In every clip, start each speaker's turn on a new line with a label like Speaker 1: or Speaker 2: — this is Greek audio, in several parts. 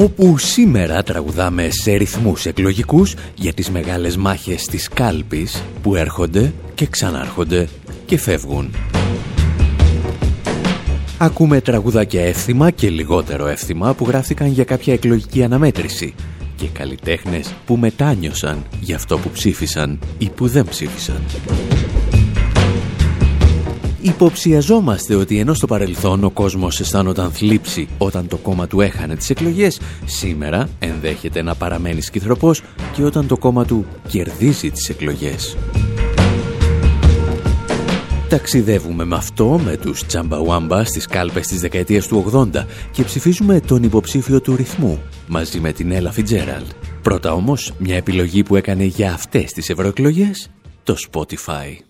Speaker 1: Όπου σήμερα τραγουδάμε σε ρυθμούς εκλογικούς για τις μεγάλες μάχες της κάλπης που έρχονται και ξανάρχονται και φεύγουν. Ακούμε τραγουδάκια εύθυμα και λιγότερο εύθυμα που γράφτηκαν για κάποια εκλογική αναμέτρηση και καλλιτέχνες που μετάνιωσαν για αυτό που ψήφισαν ή που δεν ψήφισαν. Υποψιαζόμαστε ότι ενώ στο παρελθόν ο κόσμος αισθάνονταν θλίψη όταν το κόμμα του έχανε τις εκλογές, σήμερα ενδέχεται να παραμένει σκυθροπός και όταν το κόμμα του κερδίζει τις εκλογές. Ταξιδεύουμε με αυτό, με τους Τσαμπαουάμπα στις κάλπες της δεκαετίας του 80 και ψηφίζουμε τον υποψήφιο του ρυθμού μαζί με την Έλα Φιτζέραλ. Πρώτα όμως, μια επιλογή που έκανε για αυτές τις ευρωεκλογές, το Spotify.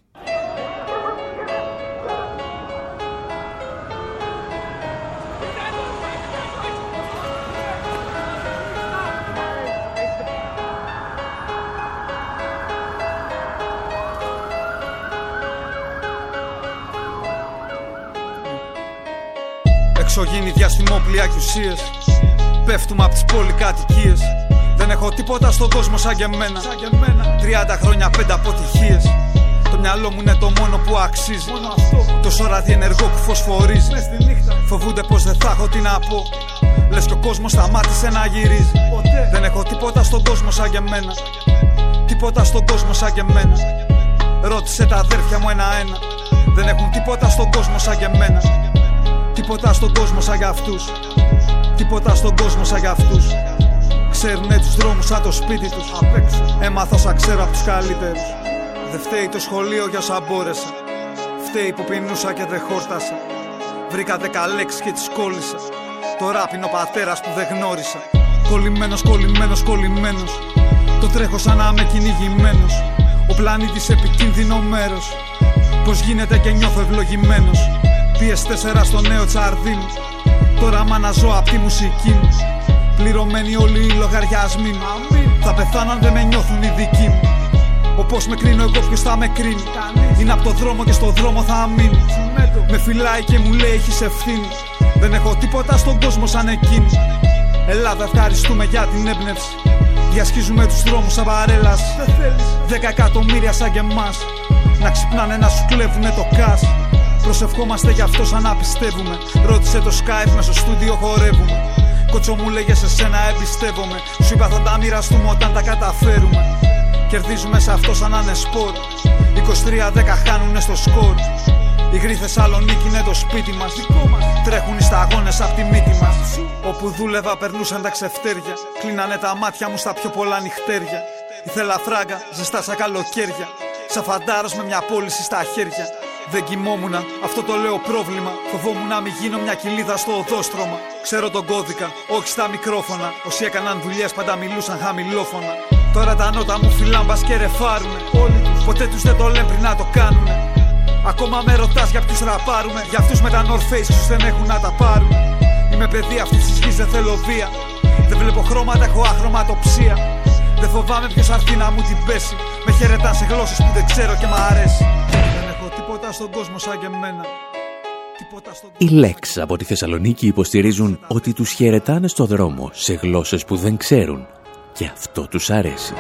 Speaker 2: Διαστημόπλια και ουσίε. Πέφτουμε από τις πολυκατοικίες. Δεν έχω τίποτα στον κόσμο σαν και εμένα. 30 χρόνια πέντε αποτυχίες. Το μυαλό μου είναι το μόνο που αξίζει. Τόσο ραδιενεργό που φωσφορίζει. Φοβούνται πως δεν θα έχω τι να πω. Λες και ο κόσμος σταμάτησε να γυρίζει. Δεν έχω τίποτα στον κόσμο σαν και εμένα. Τίποτα στον κόσμο σαν και εμένα. Ρώτησε τα αδέρφια μου ένα-ένα. Δεν έχουν τίποτα στον κόσμο σαν και εμένα. Τίποτα στον κόσμο σαν για αυτούς Τίποτα στον κόσμο σαν για αυτούς. Ξέρουνε τους δρόμους σαν το σπίτι τους. Έμαθα σαν ξέρω από τους καλύτερους. Δεν φταίει το σχολείο για όσα μπόρεσα. Φταίει που πεινούσα και δεν χόρτασα. Βρήκα δέκα λέξεις και τις κόλλησα. Τώρα πίνω πατέρας που δεν γνώρισα. Κολλημένος, κολλημένος, κολλημένος. Το τρέχω σαν να είμαι κυνηγημένος. Ο πλανήτης επικίνδυνο μέρος. Πως γίνεται και νιώθω ευλογημένος. PS4 στο νέο τσαρδί Τώρα μ' ζω απ' τη μουσική μου. Πληρωμένοι όλοι οι λογαριασμοί μου. Θα πεθάνω αν δεν με νιώθουν οι δικοί μου. Όπως με κρίνω εγώ ποιος θα με κρίνει; Είναι από το δρόμο και στο δρόμο θα μείνει Με φυλάει και μου λέει έχεις ευθύνη Δεν έχω τίποτα στον κόσμο σαν εκείνη. Ελλάδα ευχαριστούμε για την έμπνευση. Διασχίζουμε τους δρόμους σαν παρέλαση. Δέκα εκατομμύρια σαν και εμάς. Να ξυπνάνε να σου κλέβουνε το κάς Προσευχόμαστε γι' αυτό σαν να πιστεύουμε. Ρώτησε το Skype μέσα στο στούντιο χορεύουμε. Κότσο μου λέγε σε σένα εμπιστεύομαι. Σου είπα θα τα μοιραστούμε όταν τα καταφέρουμε. Κερδίζουμε σε αυτό σαν να είναι σπορ. 23-10 χάνουνε στο σκορ. Η γρή Θεσσαλονίκη είναι το σπίτι μας. Τρέχουν οι σταγόνες από τη μύτη μας. Όπου δούλευα περνούσαν τα ξεφτέρια. Κλείνανε τα μάτια μου στα πιο πολλά νυχτέρια. Ήθελα φράγκα, ζεστά σαν καλοκαίρια. Σαν φαντάρος με μια πώληση στα χέρια. Δεν κοιμόμουν, αυτό το λέω πρόβλημα. Φοβόμουν να μην γίνω μια κοιλίδα στο οδόστρωμα. Ξέρω τον κώδικα, όχι στα μικρόφωνα. Όσοι έκαναν δουλειές πάντα μιλούσαν χαμηλόφωνα. Τώρα τα νότα μου φυλάν μπα και ρεφάρουνε. Όλοι τους. Ποτέ τους δεν το λένε πριν να το κάνουνε. Ακόμα με ρωτάς για ποιους ραπάρουμε. Για αυτούς με τα North Face που δεν έχουν να τα πάρουν. Είμαι παιδί αυτής της γης, δεν θέλω βία. Δεν βλέπω χρώματα, έχω αχρωματοψία. Δεν φοβάμαι ποιος αρθεί να μου την πέσει. Με χαιρετάς σε γλώσσες που δεν ξέρω και μ' αρέσει. Τίποτα στον κόσμο σαν και εμένα.
Speaker 1: Οι Λέξ από τη Θεσσαλονίκη υποστηρίζουν ότι τους χαιρετάνε στο δρόμο σε γλώσσες που δεν ξέρουν και αυτό τους αρέσει.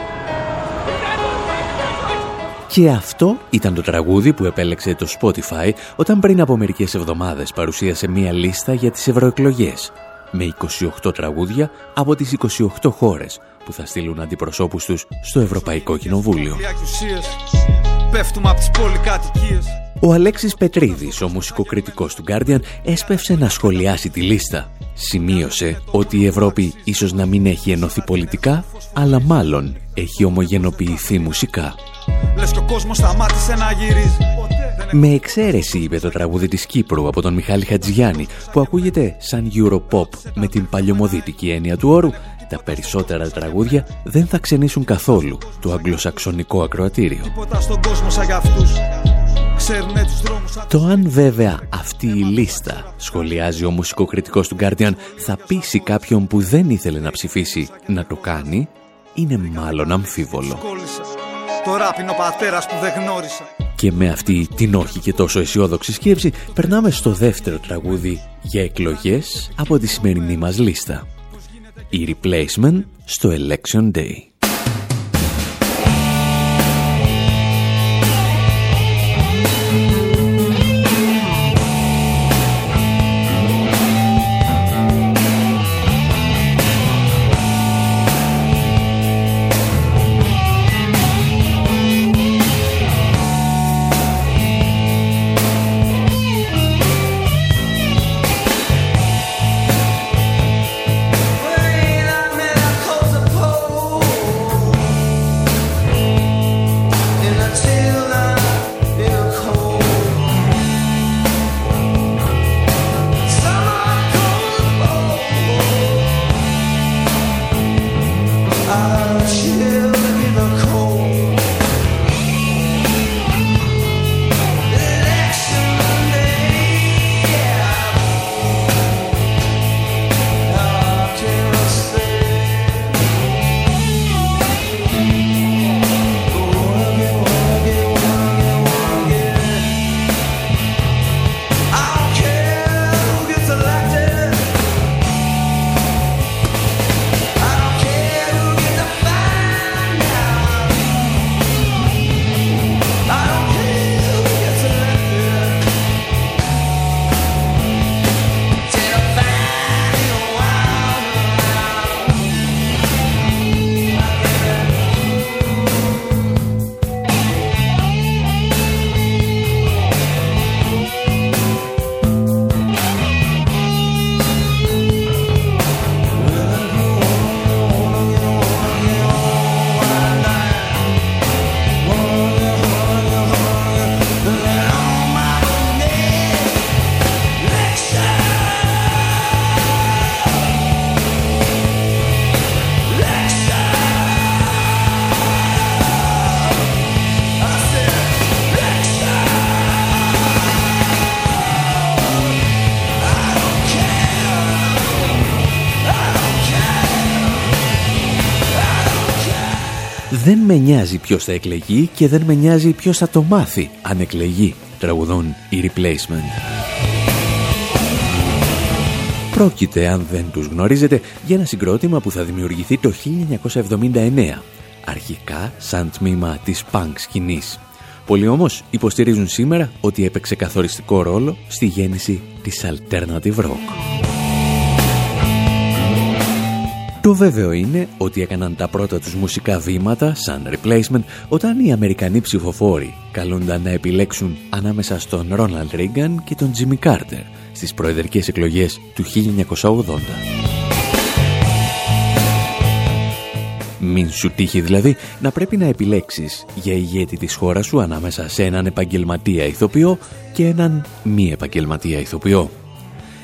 Speaker 1: Και αυτό ήταν το τραγούδι που επέλεξε το Spotify όταν πριν από μερικές εβδομάδες παρουσίασε μία λίστα για τις ευρωεκλογές με 28 τραγούδια από τις 28 χώρες που θα στείλουν αντιπροσώπους τους στο Ευρωπαϊκό Κοινοβούλιο. Πέφτουμε από τις πολυκατοικίες. Ο Αλέξης Πετρίδης, ο μουσικοκριτικός του Guardian, έσπευσε να σχολιάσει τη λίστα. Σημείωσε ότι η Ευρώπη ίσως να μην έχει ενωθεί πολιτικά, αλλά μάλλον έχει ομογενοποιηθεί μουσικά. Λες και ο κόσμος σταμάτησε να γυρίζει. Με εξαίρεση, είπε το τραγούδι της Κύπρου από τον Μιχάλη Χατζιάννη, που ακούγεται σαν Europop με την παλιωμοδίτικη έννοια του όρου, τα περισσότερα τραγούδια δεν θα ξενήσουν καθόλου το αγγλοσαξονικό ακροατήριο. Τίποτα στον κόσμο σαν για αυτούς.
Speaker 2: ξέρουνε τους δρόμους
Speaker 1: Το αν βέβαια αυτή η λίστα, σχολιάζει ο μουσικοκριτικός του Guardian, θα πείσει κάποιον που δεν ήθελε να ψηφίσει να το κάνει, είναι μάλλον αμφίβολο.
Speaker 2: Το ράπ είναι ο πατέρας που δεν γνώρισα.
Speaker 1: Και με αυτή την όχι και τόσο αισιόδοξη σκέψη περνάμε στο δεύτερο τραγούδι για εκλογές από τη σημερινή μας λίστα. Η Replacement στο Election Day. Με νοιάζει ποιος θα εκλεγεί και δεν με νοιάζει ποιος θα το μάθει αν εκλεγεί, τραγουδών η Replacement. Πρόκειται, αν δεν τους γνωρίζετε, για ένα συγκρότημα που θα δημιουργηθεί το 1979, αρχικά σαν τμήμα της punk σκηνής. Πολλοί όμως υποστηρίζουν σήμερα ότι έπαιξε καθοριστικό ρόλο στη γέννηση της alternative rock. Το βέβαιο είναι ότι έκαναν τα πρώτα τους μουσικά βήματα σαν replacement όταν οι Αμερικανοί ψηφοφόροι καλούνταν να επιλέξουν ανάμεσα στον Ρόναλντ Ρίγκαν και τον Τζιμι Κάρτερ στις προεδρικές εκλογές του 1980. Μην σου τύχει δηλαδή να πρέπει να επιλέξεις για ηγέτη της χώρας σου ανάμεσα σε έναν επαγγελματία ηθοποιό και έναν μη επαγγελματία ηθοποιό.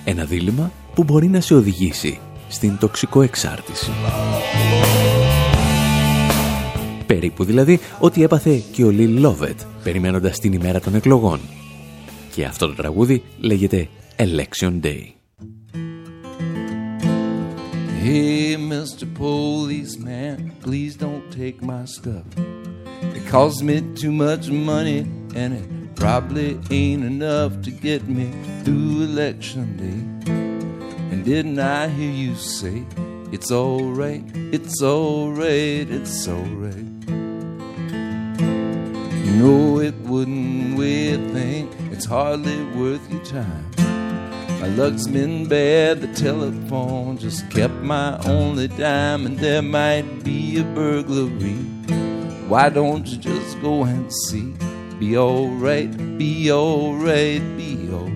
Speaker 1: Ένα δίλημα που μπορεί να σε οδηγήσει στην τοξικοεξάρτηση. Περίπου δηλαδή ότι έπαθε και ο Λιλ Λόβετ περιμένοντας την ημέρα των εκλογών. Και αυτό το τραγούδι λέγεται Election Day. Hey, Mr. Policeman, please don't take my stuff. It costs me too much money and it probably ain't enough to get me through election day. Didn't I hear you say it's alright, it's alright, it's alright? No, it wouldn't weigh a thing, it's hardly worth your time. My luck's been bad, the telephone just kept my only dime, and there might be a burglary. Why don't you just go and see? Be alright, be alright, be alright.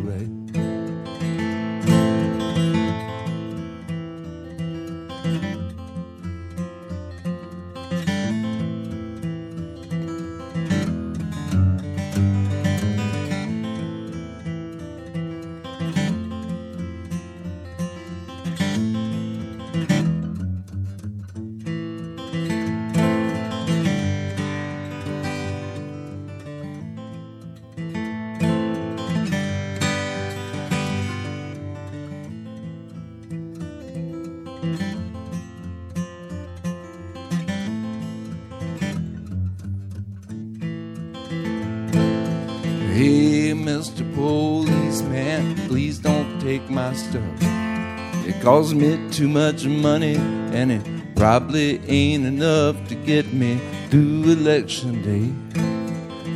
Speaker 3: Too much money, and it probably ain't enough to get me through election day.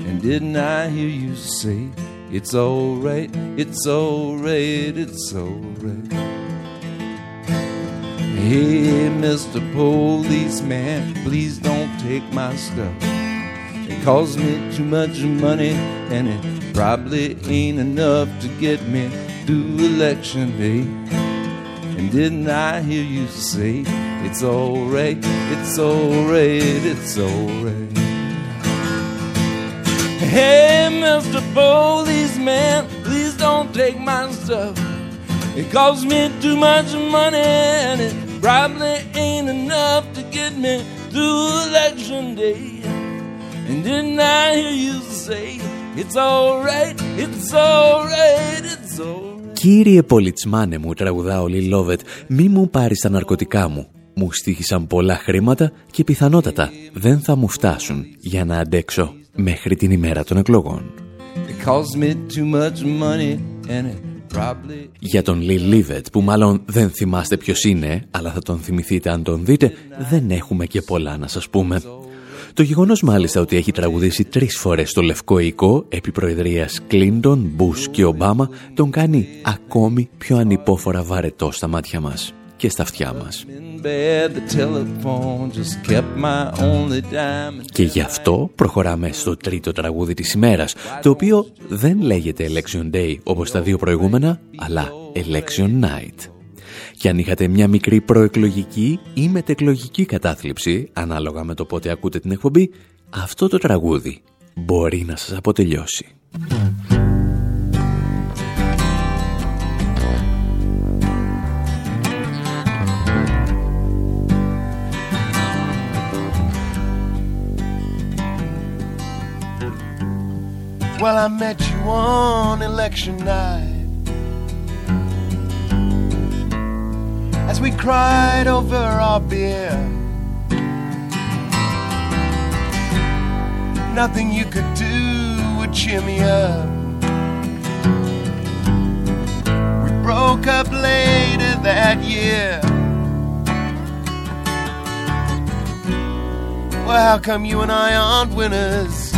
Speaker 3: And didn't I hear you say, it's alright, it's alright, it's alright? Hey, Mr. Policeman, please don't take my stuff. It costs me too much money, and it probably ain't enough to get me through election day. And didn't I hear you say, it's alright, it's alright, it's alright? Hey, Mr. Policeman, please don't take my stuff. It costs me too much money, and it probably ain't enough to get me through election day. And didn't I hear you say, it's alright, it's alright, it's alright.
Speaker 1: Κύριε Πολιτσμάνε μου, τραγουδά ο Λίλ μη μου πάρεις τα ναρκωτικά μου. Μου στήχησαν πολλά χρήματα και πιθανότατα δεν θα μου φτάσουν για να αντέξω μέχρι την ημέρα των εκλογών. Για τον Λι Λίβετ, που μάλλον δεν θυμάστε ποιος είναι, αλλά θα τον θυμηθείτε αν τον δείτε, δεν έχουμε και πολλά να σας πούμε. Το γεγονός μάλιστα ότι έχει τραγουδήσει τρεις φορές στο Λευκό Οικό επί προεδρίας Κλίντον, Μπούς και Ομπάμα τον κάνει ακόμη πιο ανυπόφορα βαρετό στα μάτια μας και στα αυτιά μας. Και γι' αυτό προχωράμε στο τρίτο τραγούδι της ημέρας, το οποίο δεν λέγεται Election Day όπως τα δύο προηγούμενα, αλλά Election Night. Και αν είχατε μια μικρή προεκλογική ή μετεκλογική κατάθλιψη, ανάλογα με το πότε ακούτε την εκπομπή, αυτό το τραγούδι μπορεί να σας αποτελειώσει.
Speaker 4: Well, I met you on election night as we cried over our beer. Nothing you could do would cheer me up. We broke up later that year. Well, how come you and I aren't winners?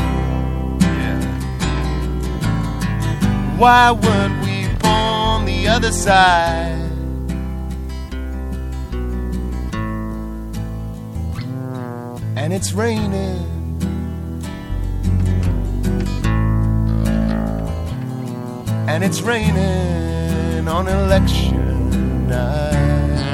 Speaker 4: Why weren't we born the other side? And it's raining. And it's raining on election night.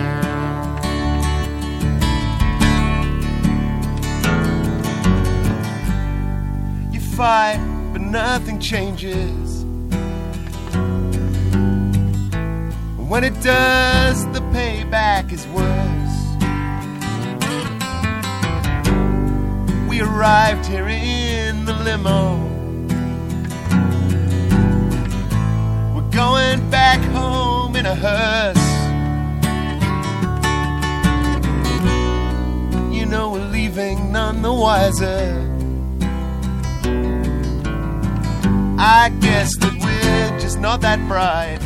Speaker 4: You fight, but nothing changes. When it does, the payback is worse. We arrived here in the limo. We're going back home in a hearse. You know, we're leaving none the wiser. I guess that we're just not that bright.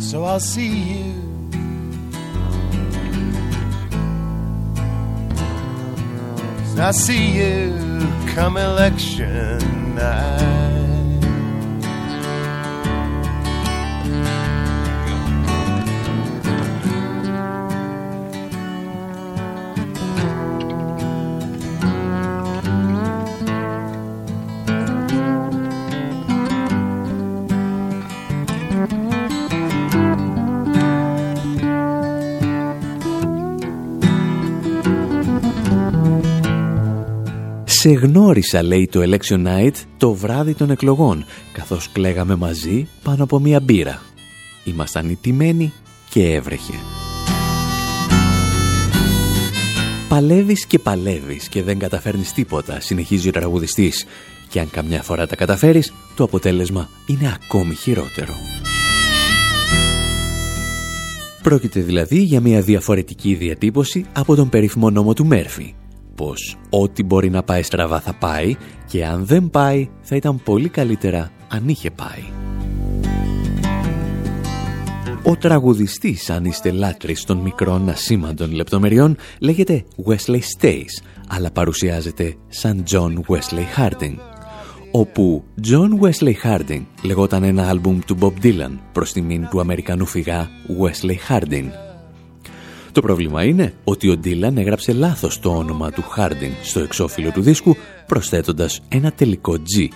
Speaker 4: So I'll see you. I see you come election night.
Speaker 1: Σε γνώρισα, λέει το Election Night, το βράδυ των εκλογών, καθώς κλαίγαμε μαζί πάνω από μία μπύρα. Ήμασταν ιτημένοι και έβρεχε. Παλεύεις και παλεύεις και δεν καταφέρνεις τίποτα, συνεχίζει ο τραγουδιστής. Και αν καμιά φορά τα καταφέρεις, το αποτέλεσμα είναι ακόμη χειρότερο. Πρόκειται δηλαδή για μια διαφορετική διατύπωση από τον περίφημο νόμο του Μέρφυ, πως ό,τι μπορεί να πάει στραβά θα πάει και αν δεν πάει θα ήταν πολύ καλύτερα αν είχε πάει. Ο τραγουδιστής, αν είστε λάτρης των μικρών ασήμαντων λεπτομεριών, λέγεται Wesley Stace, αλλά παρουσιάζεται σαν John Wesley Harding όπου John Wesley Harding λεγόταν ένα άλμπουμ του Bob Dylan προς τιμήν του Αμερικανού φυγά Wesley Harding. Το πρόβλημα είναι ότι ο Dylan έγραψε λάθος το όνομα του Harding στο εξώφυλλο του δίσκου προσθέτοντας ένα τελικό G.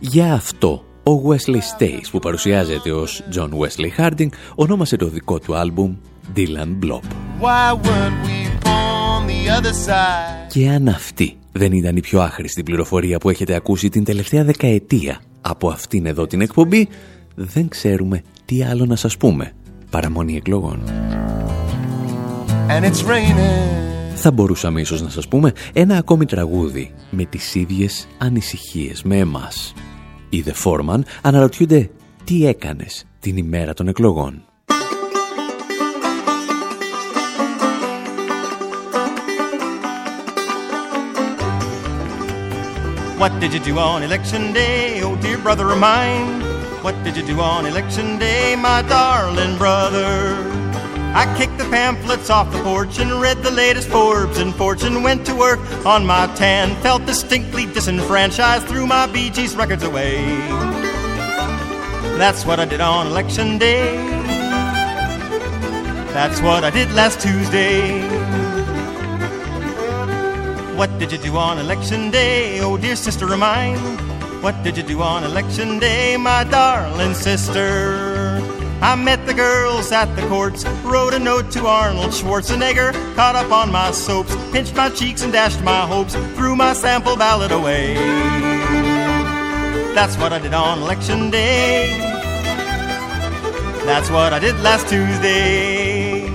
Speaker 1: Για αυτό ο Wesley Stace που παρουσιάζεται ως John Wesley Harding ονόμασε το δικό του άλμπουμ Dylan Blob. Και αν αυτή δεν ήταν η πιο άχρηστη πληροφορία που έχετε ακούσει την τελευταία δεκαετία από αυτήν εδώ την εκπομπή, δεν ξέρουμε τι άλλο να σας πούμε. Παραμονή εκλογών. Θα μπορούσαμε ίσως να σας πούμε ένα ακόμη τραγούδι με τις ίδιες ανησυχίες με εμάς. Οι The Foreman αναρωτιούνται τι έκανες την ημέρα των εκλογών. What did you do on election day, oh dear brother of mine? What did you do on election day, my darling brother? I kicked the pamphlets off the porch and read the latest Forbes and Fortune. Went to work on my tan, felt distinctly disenfranchised, threw my Bee Gees records away. That's what I did on election day. That's what I did last Tuesday. What did you do on election day, oh dear sister of mine? What did you do on election day, my darling sister? I met the girls at the courts, wrote a note to Arnold Schwarzenegger, caught up on my soaps, pinched my cheeks and dashed my hopes, threw my sample ballot away. That's what I did on election day. That's what I did last Tuesday.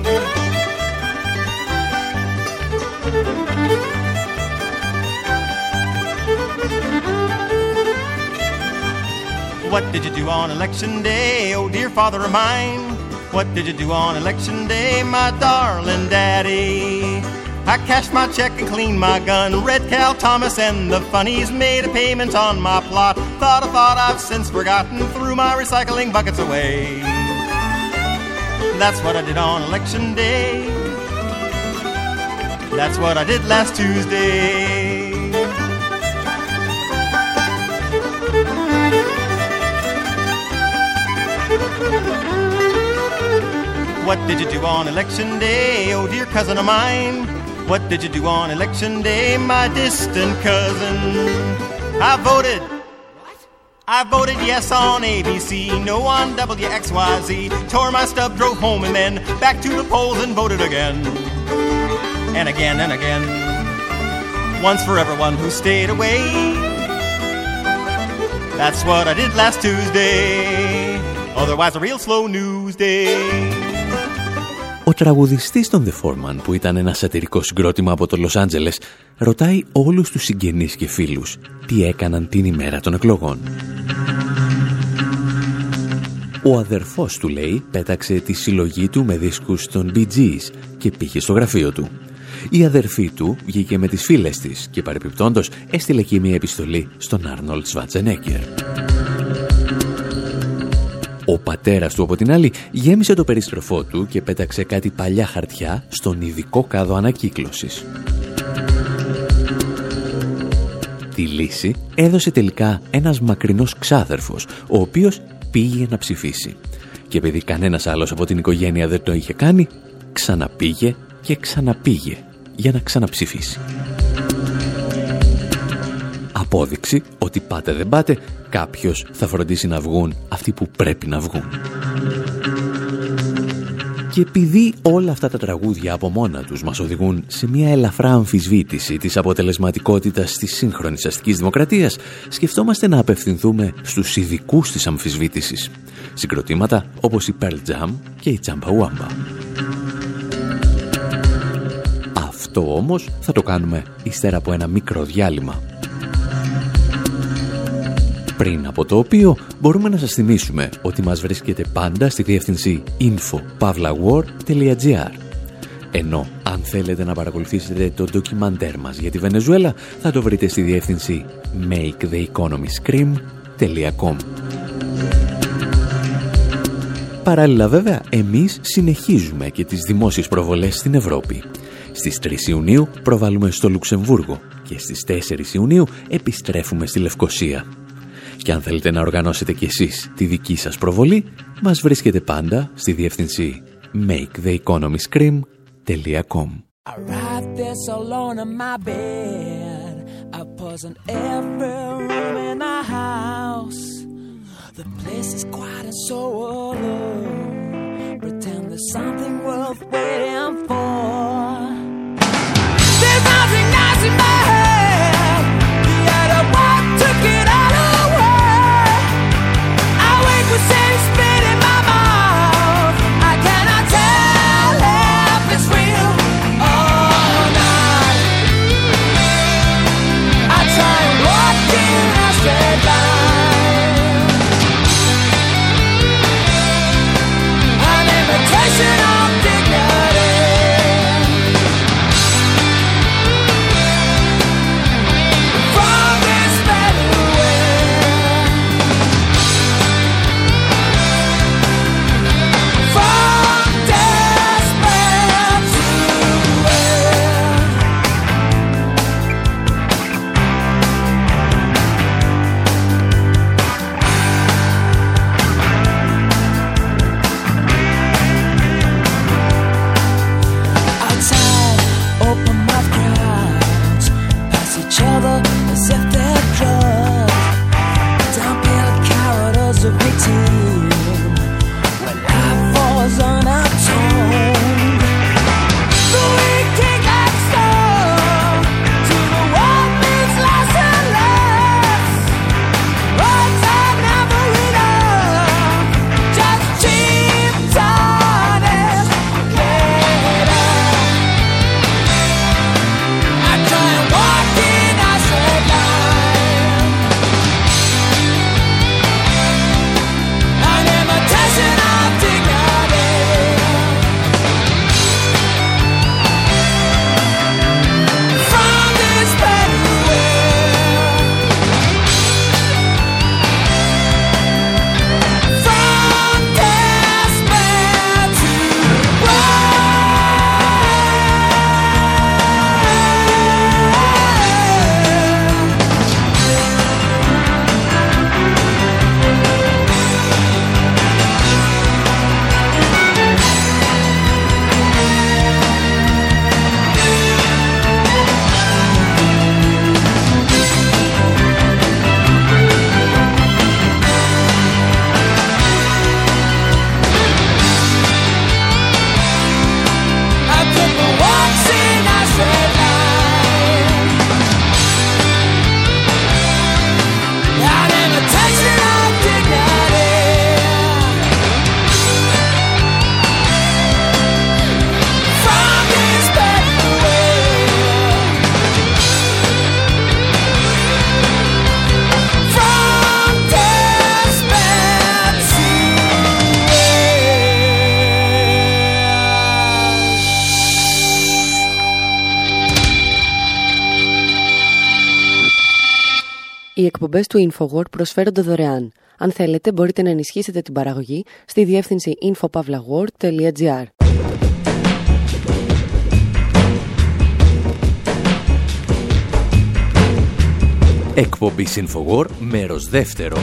Speaker 1: What did you do on election day, oh dear father of mine? What did you do on election day, my darling daddy? I cashed my check and cleaned my gun. Red Cal Thomas and the funnies. Made a payment on my plot. Thought a thought I've since forgotten. Threw my recycling buckets away. That's what I did on election day. That's what I did last Tuesday. What did you do on election day, oh dear cousin of mine? What did you do on election day, my distant cousin? I voted. I voted yes on ABC, no on WXYZ. Tore my stub, drove home, and then back to the polls and voted again. And again and again. Once for everyone who stayed away. That's what I did last Tuesday. Otherwise, a real slow news day. Ο τραγουδιστής των The Foreman, που ήταν ένα σατυρικό συγκρότημα από το Λος Άντζελες, ρωτάει όλους τους συγγενείς και φίλους τι έκαναν την ημέρα των εκλογών. Ο αδερφός του, λέει, πέταξε τη συλλογή του με δίσκους των Bee Gees και πήγε στο γραφείο του. Η αδερφή του βγήκε με τις φίλες της και παρεπιπτόντος έστειλε και μια επιστολή στον Άρνολτ Σβατζενέκερ. Ο πατέρας του από την άλλη γέμισε το περιστροφό του και πέταξε κάτι παλιά χαρτιά στον ειδικό κάδο ανακύκλωσης. Τη λύση έδωσε τελικά ένας μακρινός ξάδερφος, ο οποίος πήγε να ψηφίσει. Και επειδή κανένας άλλος από την οικογένεια δεν το είχε κάνει, ξαναπήγε και ξαναπήγε για να ξαναψηφίσει. Απόδειξη ότι πάτε δεν πάτε, κάποιος θα φροντίσει να βγουν αυτοί που πρέπει να βγουν. Και επειδή όλα αυτά τα τραγούδια από μόνα τους μας οδηγούν σε μια ελαφρά αμφισβήτηση της αποτελεσματικότητας της σύγχρονης αστικής δημοκρατίας, σκεφτόμαστε να απευθυνθούμε στους ειδικούς της αμφισβήτησης. Συγκροτήματα όπως η Pearl Jam και η Wamba. Αυτό όμως θα το κάνουμε ύστερα από ένα μικρό διάλειμμα πριν από το οποίο μπορούμε να σας θυμίσουμε ότι μας βρίσκεται πάντα στη διεύθυνση info.pavlawar.gr ενώ αν
Speaker 5: αν θέλετε να παρακολουθήσετε το ντοκιμαντέρ μας για τη Βενεζουέλα, θα το βρείτε στη διεύθυνση maketheeconomyscream.com Παράλληλα βέβαια, εμείς συνεχίζουμε και τις δημόσιες προβολές στην Ευρώπη. Στις 3 Ιουνίου προβάλλουμε στο Λουξεμβούργο και στις 4 Ιουνίου επιστρέφουμε στη Λευκοσία. Και αν θέλετε να οργανώσετε κι εσείς τη δική σας προβολή, μας βρίσκετε πάντα στη διεύθυνση maketheeconomyscream.com I write this alone in my bed. I pause in every room in the house. The place is quiet and so alone.
Speaker 6: Εκπομπές του InfoWord προσφέρονται δωρεάν. Αν θέλετε, μπορείτε να ενισχύσετε την παραγωγή στη διεύθυνση infopavlagor.gr.
Speaker 5: Εκπομπή Infowar, μέρος δεύτερο.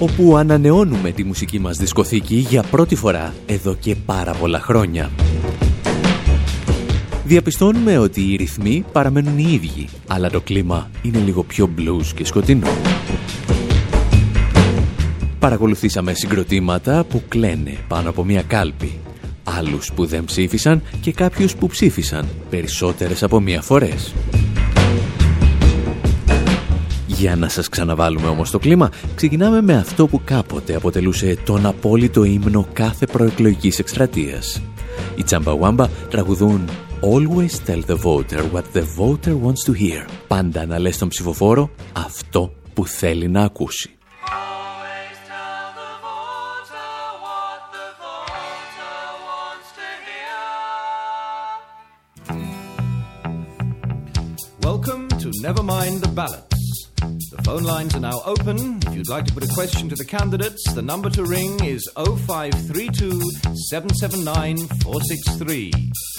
Speaker 5: Όπου ανανεώνουμε τη μουσική μας δισκοθήκη για πρώτη φορά εδώ και πάρα πολλά χρόνια. Διαπιστώνουμε ότι οι ρυθμοί παραμένουν οι ίδιοι, αλλά το κλίμα είναι λίγο πιο blues και σκοτεινό. Παρακολουθήσαμε συγκροτήματα που κλαίνε πάνω από μια κάλπη, άλλους που δεν ψήφισαν και κάποιους που ψήφισαν περισσότερες από μία φορές. Για να σας ξαναβάλουμε όμως το κλίμα, ξεκινάμε με αυτό που κάποτε αποτελούσε τον απόλυτο ύμνο κάθε προεκλογικής εκστρατείας. Οι Τσαμπαουάμπα τραγουδούν Always tell the voter what the voter wants to hear. Πάντα να λες στον ψηφοφόρο αυτό που θέλει να ακούσει.
Speaker 7: Welcome to Never Mind the Ballots. The phone lines are now open. If you'd like to put a question to the candidates, the number to ring is 0532 779 463.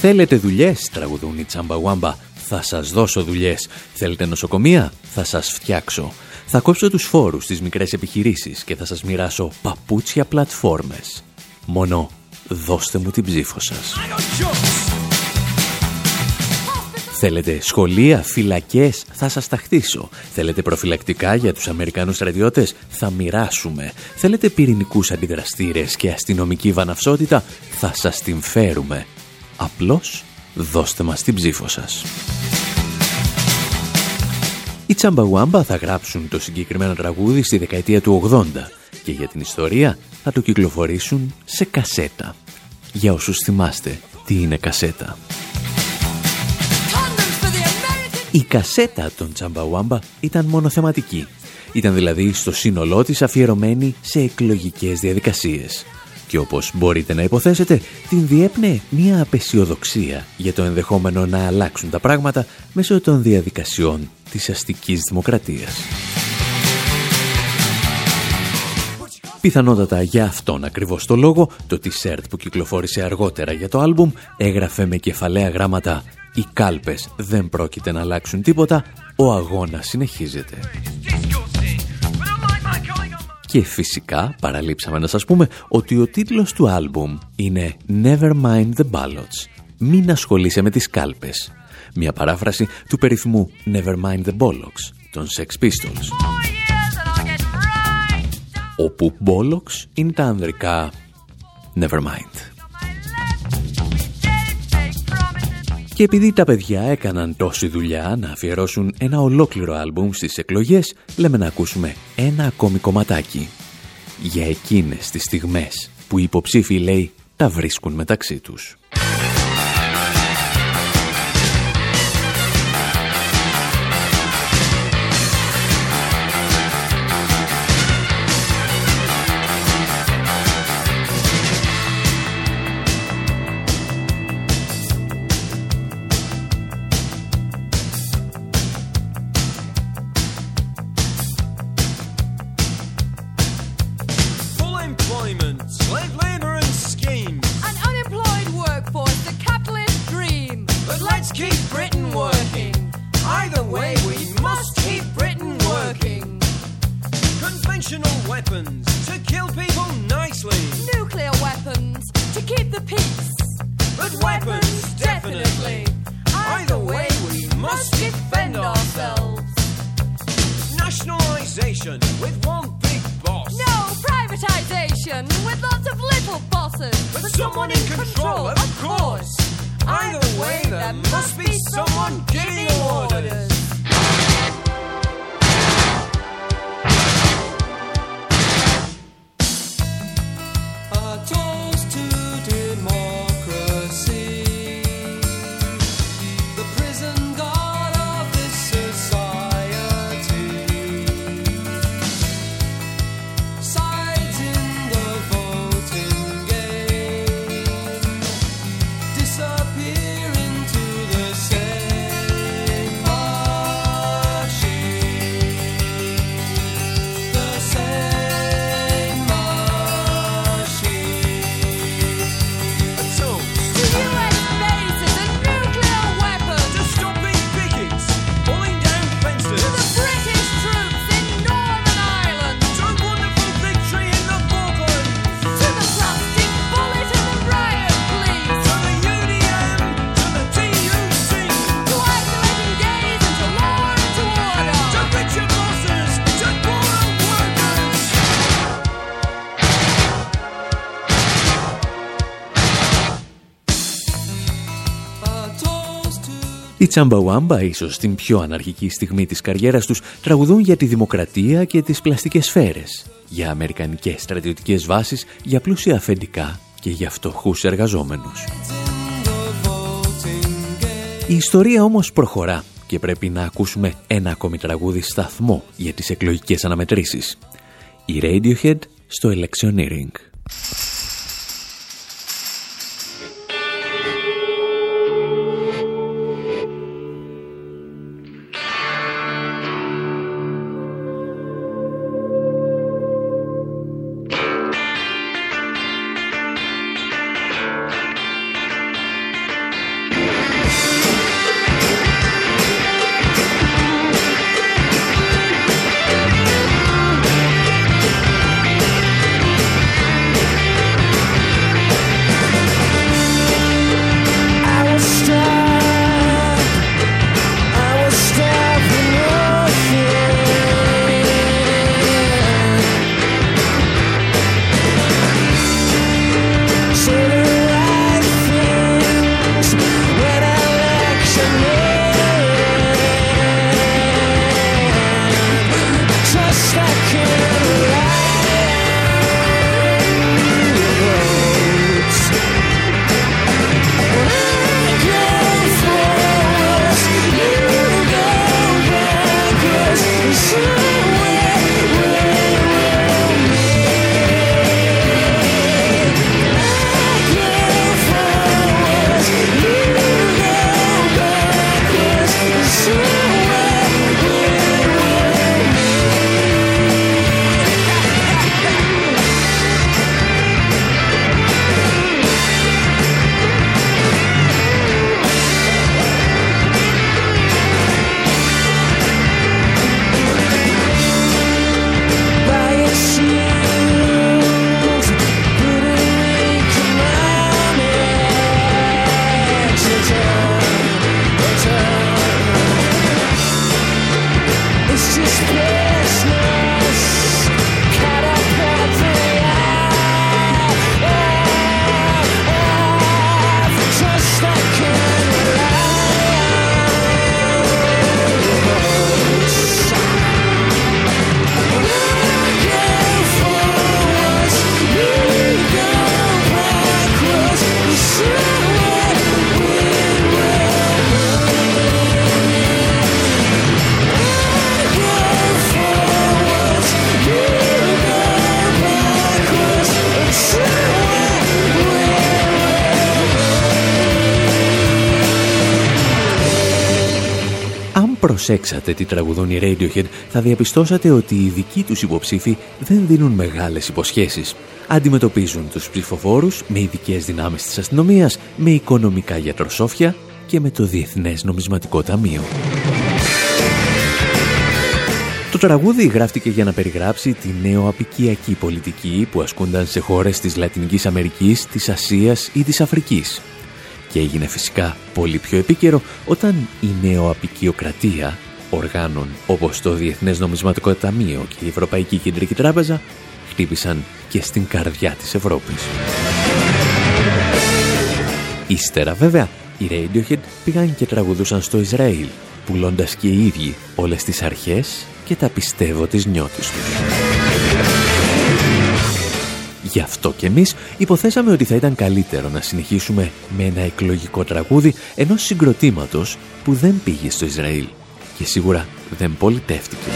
Speaker 1: Θέλετε δουλειές, τραγουδούν οι τσαμπαγουάμπα. Θα σας δώσω δουλειές. Θέλετε νοσοκομεία, θα σας φτιάξω. Θα κόψω τους φόρους στις μικρές επιχειρήσεις και θα σας μοιράσω παπούτσια πλατφόρμες. Μόνο δώστε μου την ψήφο σας.
Speaker 7: I got jobs.
Speaker 1: Θέλετε σχολεία, φυλακές, θα σας τα χτίσω. Θέλετε προφυλακτικά για τους Αμερικανούς στρατιώτες, θα μοιράσουμε. Θέλετε πυρηνικούς αντιδραστήρες και αστυνομική βαναυσότητα, θα σας την φέρουμε. Απλώς δώστε μας την ψήφο σας. Οι Τσαμπαγουάμπα θα γράψουν το συγκεκριμένο τραγούδι στη δεκαετία του 80 και για την ιστορία θα το κυκλοφορήσουν σε κασέτα. Για όσους θυμάστε τι είναι κασέτα.
Speaker 8: Condoms for the American
Speaker 1: Η κασέτα των Τσαμπαουάμπα ήταν μονοθεματική. Ήταν δηλαδή στο σύνολό της αφιερωμένη σε εκλογικές διαδικασίες. Και όπως μπορείτε να υποθέσετε, την διέπνε μια απεσιοδοξία για το ενδεχόμενο να αλλάξουν τα πράγματα μέσω των διαδικασιών της αστικής δημοκρατίας. Πιθανότατα για αυτόν ακριβώς το λόγο, το t-shirt που κυκλοφόρησε αργότερα για το άλμπουμ έγραφε με κεφαλαία γράμματα «Οι κάλπες δεν πρόκειται να αλλάξουν τίποτα, ο αγώνας συνεχίζεται». Και φυσικά παραλείψαμε να σας πούμε ότι ο τίτλος του άλμπουμ είναι «Never mind the ballots». Μην ασχολείσαι με τις κάλπες. Μια παράφραση του περίφημου «Never mind the bollocks» των Sex Pistols.
Speaker 8: four years and I'll get right down
Speaker 1: όπου bollocks είναι τα ανδρικά «Never mind». Και επειδή τα παιδιά έκαναν τόση δουλειά να αφιερώσουν ένα ολόκληρο άλμπουμ στις εκλογές, λέμε να ακούσουμε ένα ακόμη κομματάκι. Για εκείνες τις στιγμές που οι υποψήφοι, λέει, τα βρίσκουν μεταξύ τους.
Speaker 5: Τσαμπαουάμπα, ίσως στην πιο αναρχική στιγμή της καριέρας τους, τραγουδούν για τη δημοκρατία και τις πλαστικές σφαίρες, για αμερικανικές στρατιωτικές βάσεις, για πλούσια αφεντικά και για φτωχούς εργαζόμενους. Η ιστορία όμως προχωρά και πρέπει να ακούσουμε ένα ακόμη τραγούδι σταθμό για τις εκλογικές αναμετρήσεις. Η Radiohead στο Electioneering. Προσέξατε τι τραγουδούν οι Radiohead, θα διαπιστώσατε ότι οι δικοί τους υποψήφοι δεν δίνουν μεγάλες υποσχέσεις. Αντιμετωπίζουν τους ψηφοφόρους με ειδικές δυνάμεις της αστυνομίας, με οικονομικά γιατροσόφια και με το Διεθνές Νομισματικό Ταμείο. Το τραγούδι γράφτηκε για να περιγράψει τη νεοαπικιακή πολιτική που ασκούνταν σε χώρες της Λατινικής Αμερικής, της Ασίας ή της Αφρικής. Και έγινε φυσικά πολύ πιο επίκαιρο όταν η νεοαπικιοκρατία
Speaker 1: οργάνων όπως το Διεθνές Νομισματικό Ταμείο και η Ευρωπαϊκή Κεντρική Τράπεζα χτύπησαν και στην καρδιά της Ευρώπης. Ύστερα βέβαια οι Radiohead πήγαν και τραγουδούσαν στο Ισραήλ πουλώντας και οι ίδιοι όλες τις αρχές και τα πιστεύω της νιώτης τους. Γι' αυτό και εμείς υποθέσαμε ότι θα ήταν καλύτερο να συνεχίσουμε με ένα εκλογικό τραγούδι ενός συγκροτήματος που δεν πήγε στο Ισραήλ. Και σίγουρα δεν πολιτεύτηκε.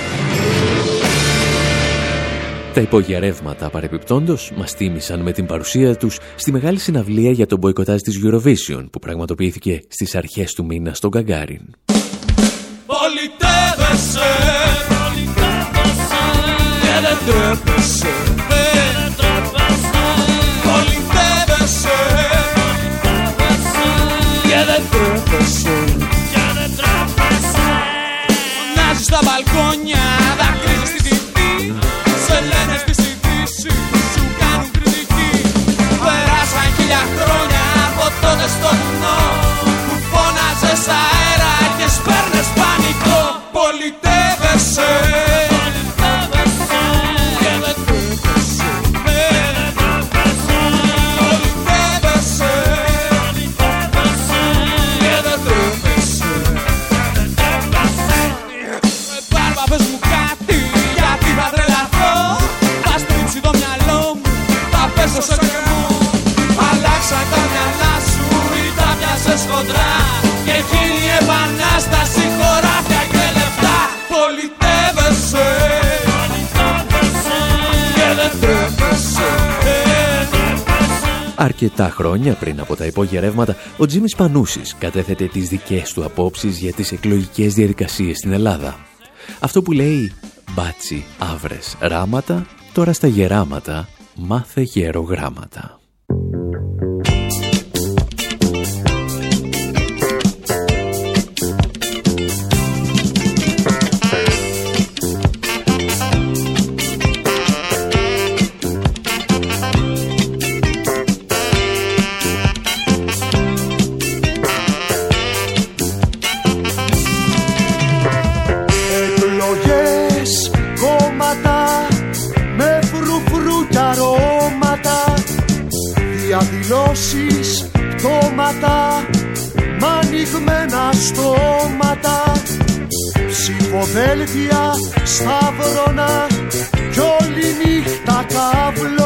Speaker 1: Τα υπόγεια ρεύματα παρεπιπτόντως μας τίμησαν με την παρουσία τους στη μεγάλη συναυλία για τον μποϊκοτάζ της Eurovision που πραγματοποιήθηκε στις αρχές του μήνα στον Καγκάριν.
Speaker 9: Πολιτεύεσαι. Και δεν τρέπεσαι. Πολιτεύεσαι δεν τρέπεσαι Φωνάζεις στα μπαλκόνια
Speaker 1: Αρκετά χρόνια πριν από τα υπόγεια ρεύματα, ο Τζίμις Πανούσης κατέθετε τις δικές του απόψεις για τις εκλογικές διαδικασίες στην Ελλάδα. Αυτό που λέει «Μπάτσι, άβρες, ράματα, τώρα στα γεράματα, μάθε γερογράμματα».
Speaker 10: Πτώματα μ' ανοιγμένα στόματα. Ψηφοδέλτια, σταύρωνα κι όλη νύχτα καύλωνα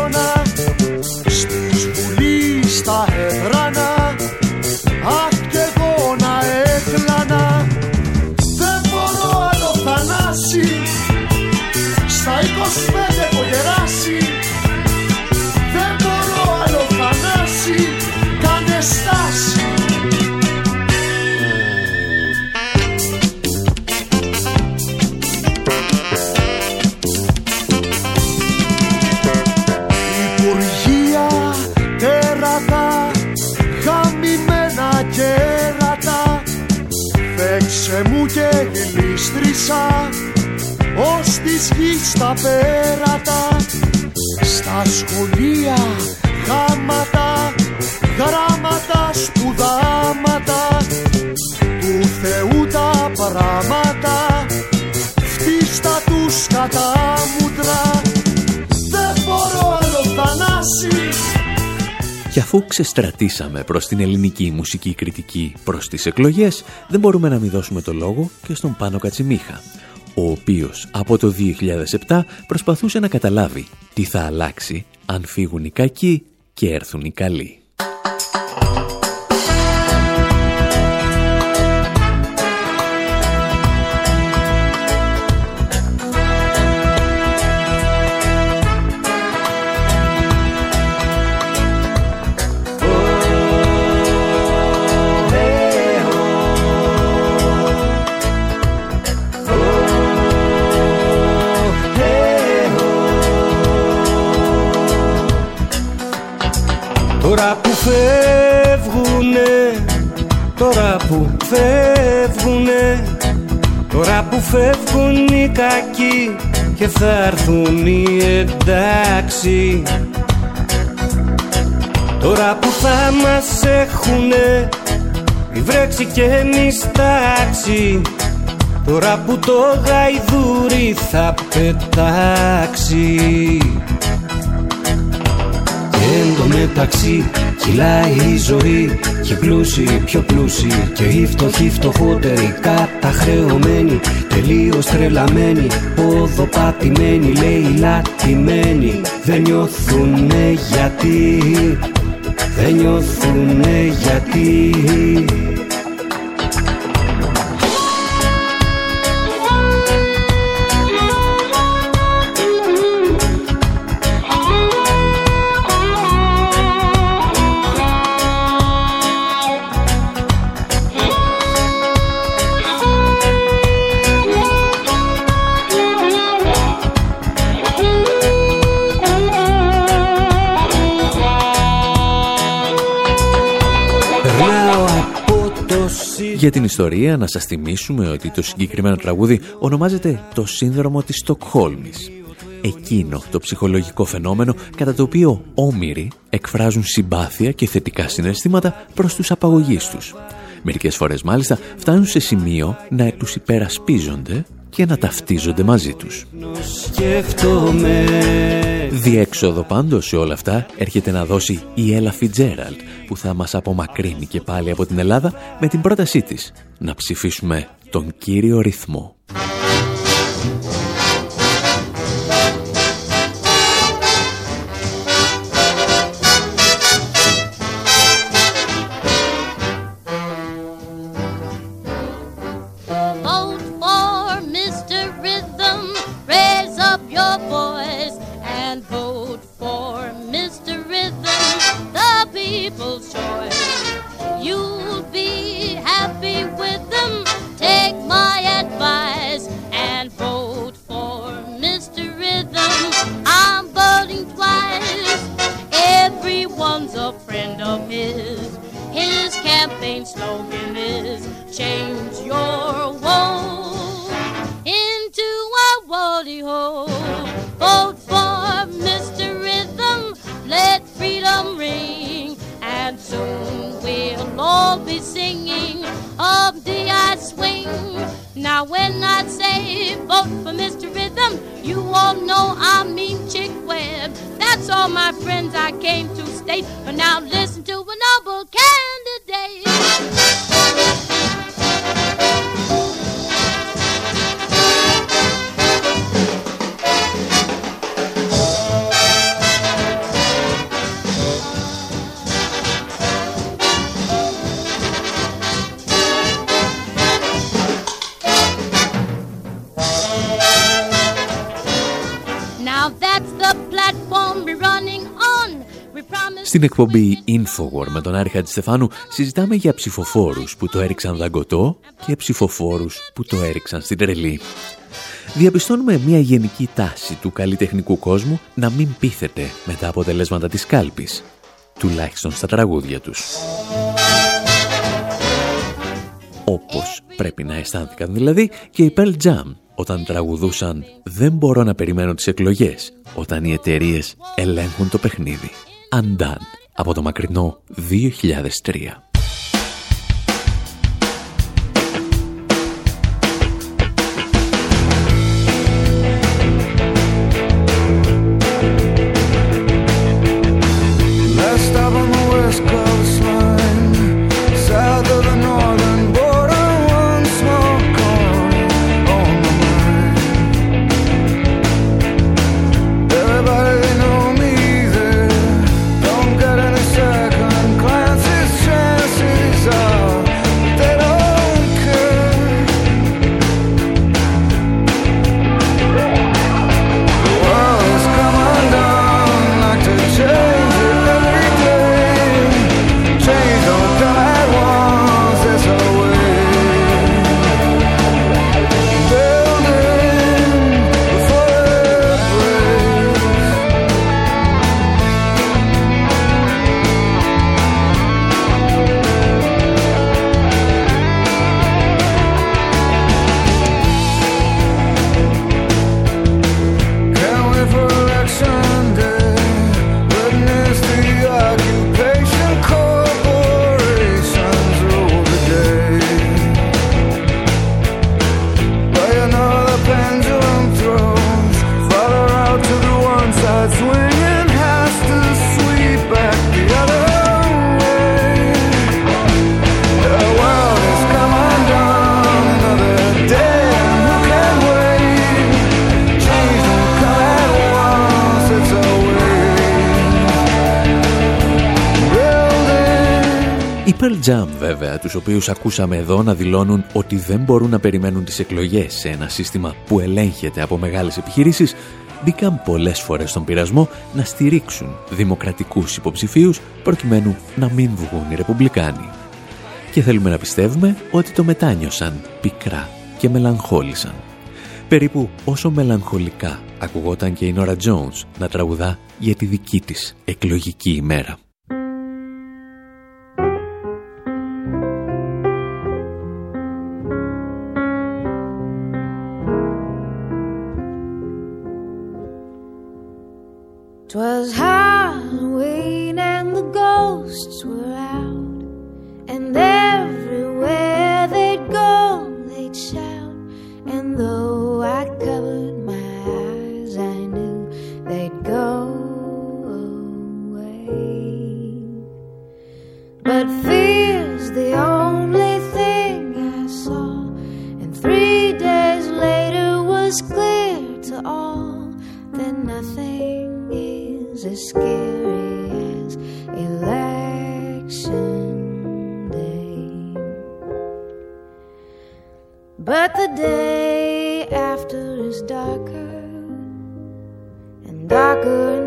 Speaker 10: γλίστρισα ως της γης τα πέρατα. Στα σχολεία γάματα, γράμματα, σπουδάματα. Του Θεού τα πράματα φτύστα τους κατά μούτρα. Δεν μπορώ άλλο θανάση
Speaker 1: Και αφού ξεστρατήσαμε προς την ελληνική μουσική κριτική προς τις εκλογές, δεν μπορούμε να μην δώσουμε το λόγο και στον Πάνο Κατσιμίχα, ο οποίος από το 2007 προσπαθούσε να καταλάβει τι θα αλλάξει αν φύγουν οι κακοί και έρθουν οι καλοί.
Speaker 11: Φεύγουνε, τώρα που φεύγουνε Τώρα που φεύγουν οι κακοί και θα έρθουν οι εντάξει. Τώρα που θα μας έχουνε η βρέξη και εμείς τάξη Τώρα που το γαϊδούρι θα πετάξει. Και εν τω μεταξύ κυλάει η ζωή Και οι πλούσιοι πιο πλούσιοι. Και οι φτωχοί φτωχότεροι Καταχρεωμένοι. Τελείως τρελαμένοι Ποδοπατημένοι Λέει λατημένοι Δεν νιώθουνε γιατί Δεν νιώθουνε γιατί
Speaker 1: Για την ιστορία να σας θυμίσουμε ότι το συγκεκριμένο τραγούδι ονομάζεται το σύνδρομο της Στοκχόλμης. Εκείνο το ψυχολογικό φαινόμενο κατά το οποίο όμοιροι εκφράζουν συμπάθεια και θετικά συναισθήματα προς τους απαγωγείς τους. Μερικές φορές μάλιστα φτάνουν σε σημείο να τους υπερασπίζονται και να ταυτίζονται μαζί τους.
Speaker 11: σκέφτομαι
Speaker 1: Διέξοδο πάντως σε όλα αυτά έρχεται να δώσει η Έλα Φιτζέραλτ που θα μας απομακρύνει και πάλι από την Ελλάδα με την πρότασή της να ψηφίσουμε τον κύριο ρυθμό. Στην εκπομπή Infowar με τον Άρη Χατζηστεφάνου συζητάμε για ψηφοφόρους που το έριξαν δαγκωτό και ψηφοφόρους που το έριξαν στην τρελή. Διαπιστώνουμε μια γενική τάση του καλλιτεχνικού κόσμου να μην πείθεται με τα αποτελέσματα της κάλπης, τουλάχιστον στα τραγούδια τους. Όπως πρέπει να αισθάνθηκαν δηλαδή και οι Pearl Jam όταν τραγουδούσαν «Δεν μπορώ να περιμένω τις εκλογές» όταν οι εταιρείες ελέγχουν το παιχνίδι. Undone από το μακρινό 2003. Jam βέβαια, τους οποίους ακούσαμε εδώ να δηλώνουν ότι δεν μπορούν να περιμένουν τις εκλογές σε ένα σύστημα που ελέγχεται από μεγάλες επιχειρήσεις, μπήκαν πολλές φορές στον πειρασμό να στηρίξουν δημοκρατικούς υποψηφίους προκειμένου να μην βγουν οι Ρεπουμπλικάνοι. Και θέλουμε να πιστεύουμε ότι το μετάνιωσαν πικρά και μελαγχόλησαν. Περίπου όσο μελαγχολικά ακουγόταν και η Νόρα Jones να τραγουδά για τη δική της εκλογική ημέρα.
Speaker 12: But fear's the only thing I saw, and three days later was clear to all that nothing is as scary as election day. But the day after is darker, and darker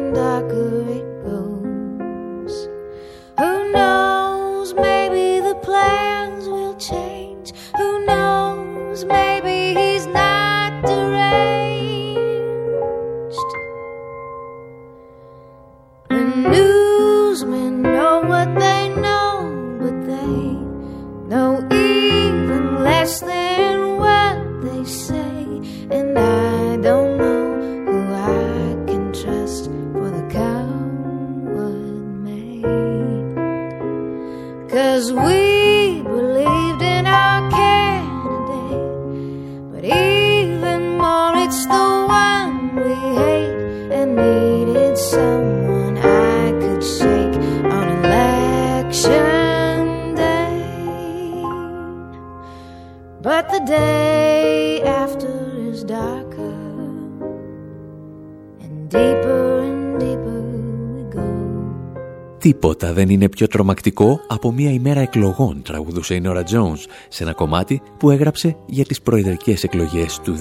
Speaker 1: Τίποτα δεν είναι πιο τρομακτικό από μια ημέρα εκλογών, τραγουδούσε η Νόρα Jones σε ένα κομμάτι που έγραψε για τις προεδρικές εκλογές του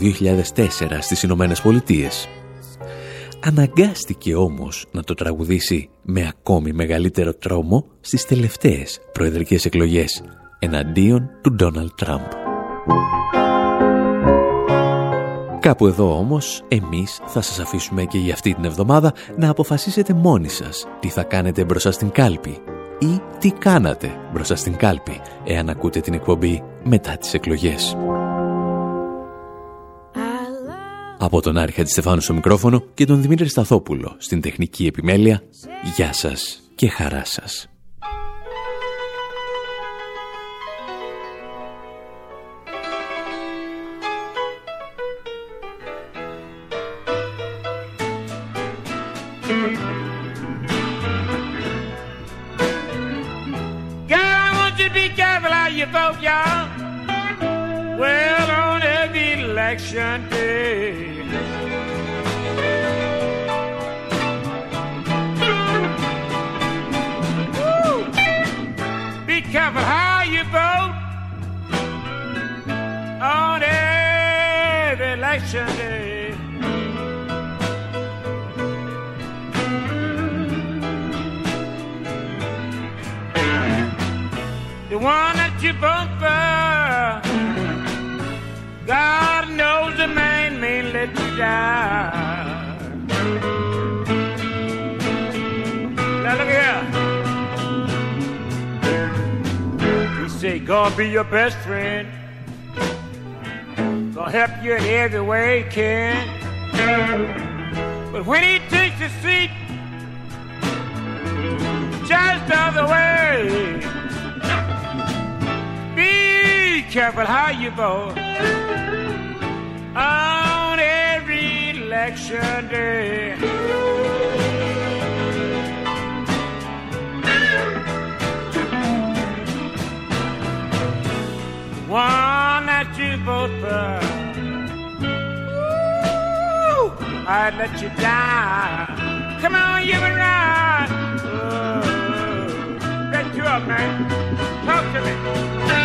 Speaker 1: 2004 στις Ηνωμένες Πολιτείες. Αναγκάστηκε όμως να το τραγουδήσει με ακόμη μεγαλύτερο τρόμο στις τελευταίες προεδρικές εκλογές εναντίον του Ντόναλτ Τραμπ. Κάπου εδώ όμως, εμείς θα σας αφήσουμε και για αυτή την εβδομάδα να αποφασίσετε μόνοι σας τι θα κάνετε μπροστά στην κάλπη ή τι κάνατε μπροστά στην κάλπη εάν ακούτε την εκπομπή μετά τις εκλογές. Από τον Άρη Χατζηστεφάνου στο μικρόφωνο και τον Δημήτρη Σταθόπουλο στην τεχνική επιμέλεια, γεια σας και χαρά σας.
Speaker 13: Woo! Be careful how you vote on every election day. the one Now look here. He say, God be your best friend. Gonna help you in every way he can. But when he takes a seat just the other way, be careful how you vote every ah. Election day. One that you vote for, Ooh, I'd let you down. Come on, you can ride. Oh, get you up, man. talk to me.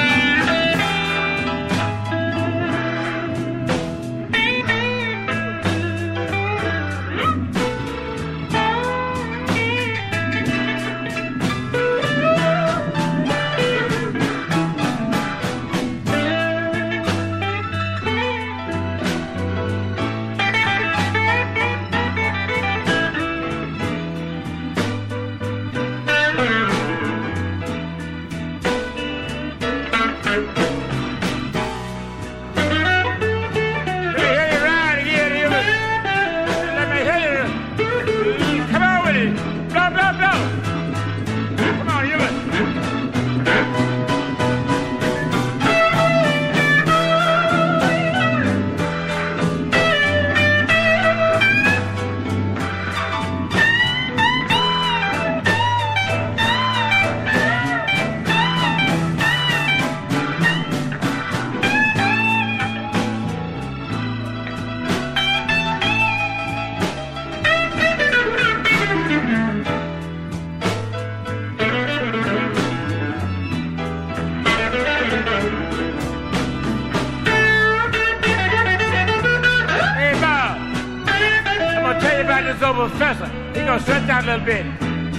Speaker 13: Professor. He gonna stretch out a little bit.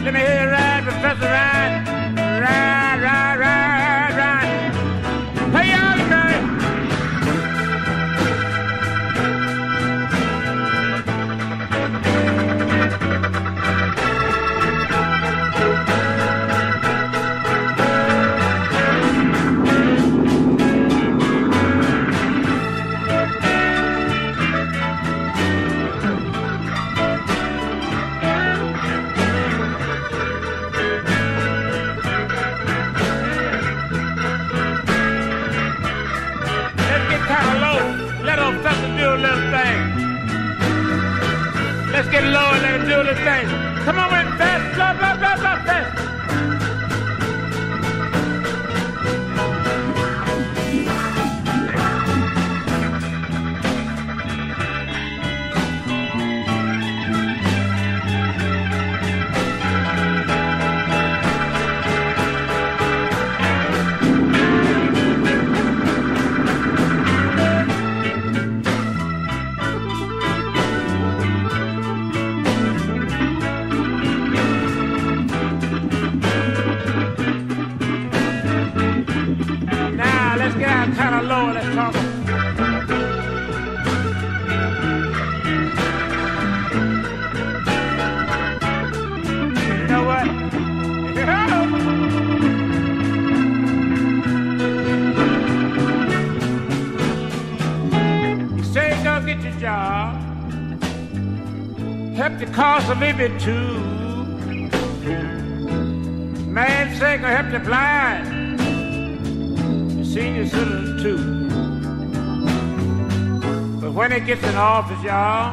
Speaker 13: Let me hear you ride, Professor, ride. Do the thing. Help the cost of living too. Man say go help the blind senior citizens too. But when it gets in office, y'all,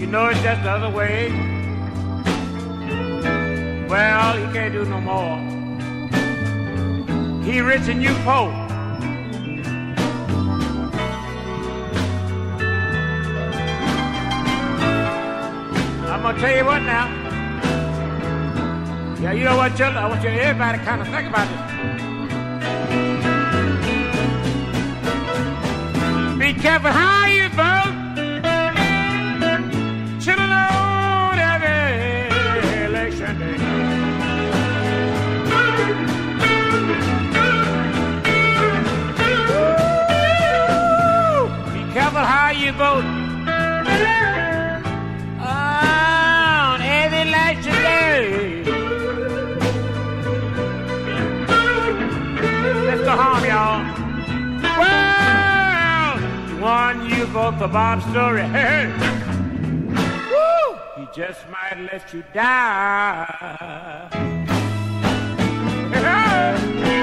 Speaker 13: you know it's just the other way. Well, he can't do no more. He rich and you poor. Tell you what now. Yeah, you know what, children? I want you everybody kind of think about this. Be careful how you for Bob Story. Hey, hey. Woo! He just might let you die. Hey, hey.